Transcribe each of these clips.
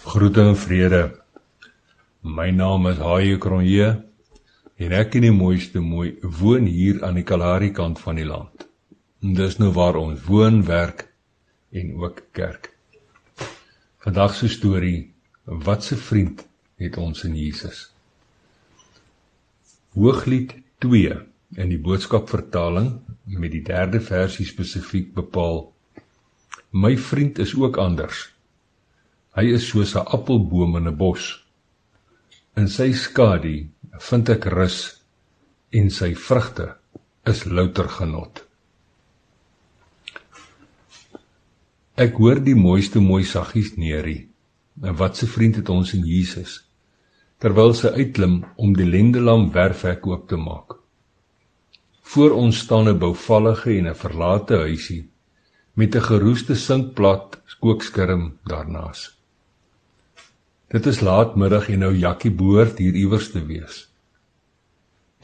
Groete en vrede. My naam is Haie Kronje en ek in die mooiste mooi woon hier aan die Kalahari kant van die land. En dis nou waar ons woon, werk en ook kerk. Vandag se storie, wat se vriend het ons in Jesus? Hooglied 2 in die boodskap vertaling met die derde versie spesifiek bepaal. My vriend is ook anders. Hy is soos 'n appelboom in 'n bos. In sy skadu vind ek rus en sy vrugte is louter genot. Ek hoor die mooiste mooi saggies neerie. En wat se vriend het ons in Jesus? Terwyl sy uitklim om die lendelam werfhek oop te maak. Voor ons staan 'n bouvallige en 'n verlate huisie met 'n geroeste sinkplat skookskerm daarnaas. Dit is laatmiddag en nou Jakkie behoort hier iewers te wees.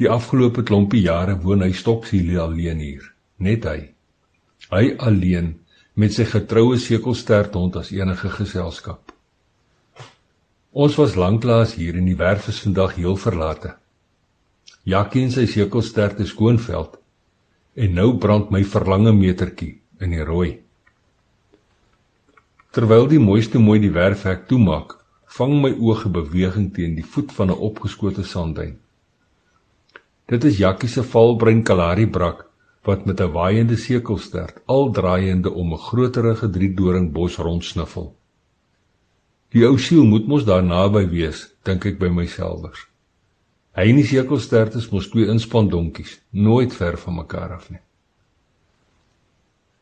Die afgelope klompie jare woon hy stoksiel alleen hier, net hy. Hy alleen met sy getroue sekelsterthond as enige geselskap. Ons was lanklaas hier en die werf is vandag heel verlate. Jakkie en sy sekelstert is skoonveld en nou brand my verlange metertjie in die rooi. Terwyl die mooiste mooi die werfhek toemaak, vang my oog 'n beweging teen die voet van 'n opgeskote sandduin. Dit is Jakkie se valbrein Kalahari brak wat met 'n waaiende sekelstert al draaiende om 'n groterige driedoring bos rondsniffel. Die ou siel moet mos daar naby wees, dink ek by myself. Hy en die sekelstert is mos twee inspan donkies, nooit ver van mekaar af nie.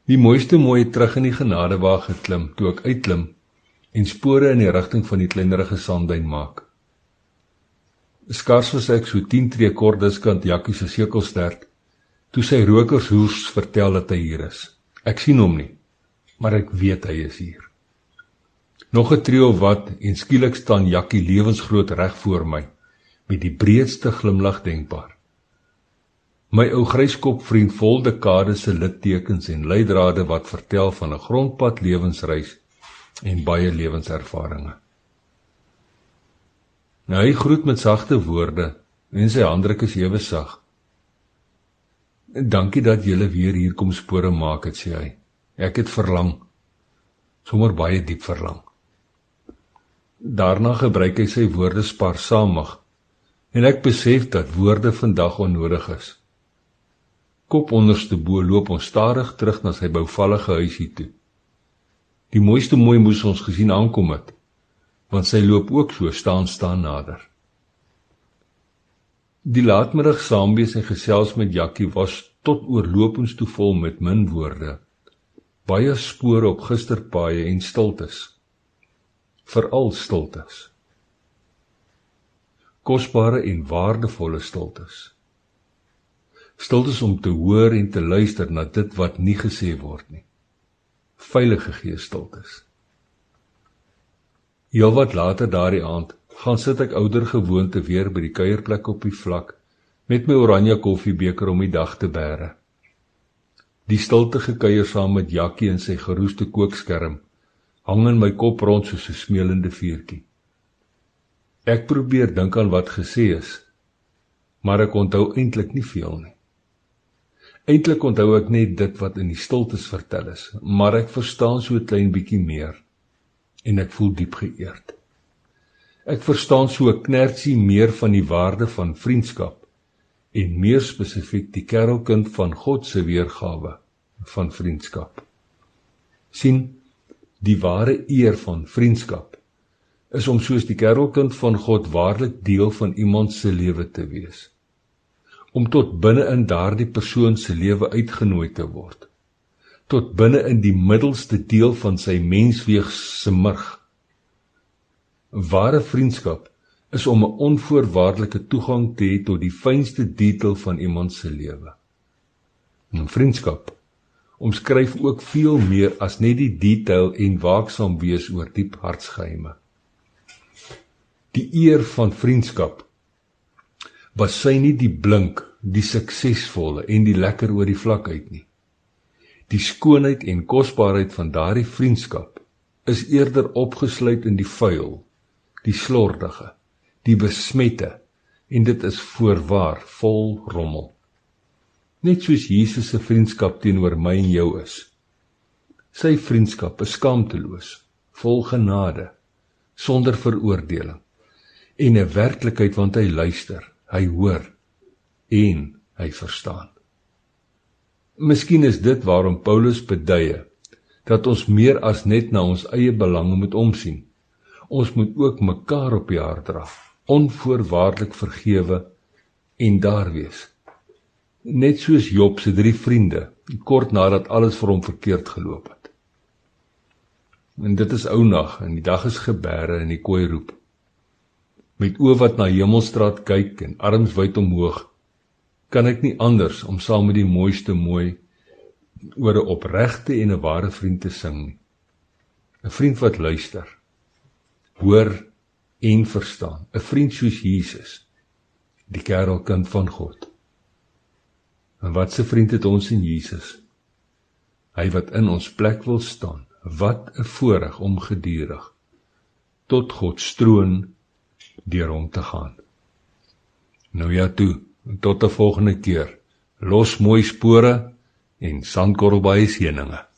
Die mooiste mooi terug in die genadewa geklim toe ek uitklim en spore in die rigting van die kleinerige sandduin maak. Skars was ek so 10 tree kort diskant Jakkie se sekelstert toe sy rokershoers vertel dat hy hier is. Ek sien hom nie, maar ek weet hy is hier. Nog 'n tree of wat en skielik staan Jakkie lewensgroot reg voor my met die breedste glimlag denkbaar. My ou gryskop vriend vol dekades se littekens en leidrade wat vertel van 'n grondpad lewensreis en baie lewenservarings. Nou hy groet met sagte woorde en sy handdruk is ewe sag. Dankie dat julle weer hier kom spore maak het sê hy. Ek het verlang. Sommer baie diep verlang. Daarna gebruik hy sy woorde spaarsamig en ek besef dat woorde vandag onnodig is. Kop onderste bo loop ons stadig terug na sy bouvallige huisie toe. Die mooiste mooi moes ons gesien aankom het, want sy loop ook so staan staan nader. Die laatmiddag saam wees en gesels met Jakkie was tot oorlopends toe vol met min woorde. Baie spore op gisterpaaie en stiltes. Veral stiltes. Kosbare en waardevolle stiltes. Stiltes om te hoor en te luister na dit wat nie gesê word nie veilige geesteltes. Heelwat later daardie aand gaan sit ek ouer gewoonte weer by die kuierplek op die vlak met my oranje koffiebeker om die dag te bære. Die stilte gekuier saam met Jakkie en sy geroeste kookskerm hang in my kop rond soos 'n smeulende vuurtjie. Ek probeer dink aan wat gesê is, maar ek onthou eintlik nie veel nie. Eintlik onthou ek net dit wat in die stiltes vertel is, maar ek verstaan so 'n klein bietjie meer en ek voel diep geëerd. Ek verstaan so 'n knertsie meer van die waarde van vriendskap en meer spesifiek die kerelkind van God se weergawe van vriendskap. sien die ware eer van vriendskap is om soos die kerelkind van God waarlik deel van iemand se lewe te wees om tot binne in daardie persoon se lewe uitgenooi te word. Tot binne in die middelste deel van sy mensweeg se murg. Ware vriendskap is om 'n onvoorwaardelike toegang te hê tot die fynste detail van iemand se lewe. 'n vriendskap omskryf ook veel meer as net die detail en waaksaam wees oor diep hartsgeheime. Die eer van vriendskap was sy nie die blink, die suksesvolle en die lekker oor die vlak uit nie. Die skoonheid en kosbaarheid van daardie vriendskap is eerder opgesluit in die vuil, die slordige, die besmette en dit is voorwaar vol rommel. Net soos Jesus se vriendskap teenoor my en jou is. Sy vriendskap is skaamteloos, vol genade, sonder veroordeling en 'n werklikheid want hy luister, hy hoor en hy verstaan. Miskien is dit waarom Paulus beduie dat ons meer as net na ons eie belange moet omsien. Ons moet ook mekaar op die hart dra, onvoorwaardelik vergewe en daar wees. Net soos Job se drie vriende kort nadat alles vir hom verkeerd geloop het. En dit is ou nag en die dag is geberre en die kooi roep. Met oë wat na Hemelstraat kyk en arms wyd omhoog kan ek nie anders om saam met die mooiste mooi oor 'n opregte en 'n ware vriend te sing nie. 'n Vriend wat luister, hoor en verstaan, 'n vriend soos Jesus, die kerelkind van God. En wat 'n vriend het ons in Jesus? Hy wat in ons plek wil staan. Wat 'n voorreg om gedurig tot God stroon deur hom te gaan. Nou ja toe tot 'n volgende keer. Los mooi spore en sandkorrel baie seëninge.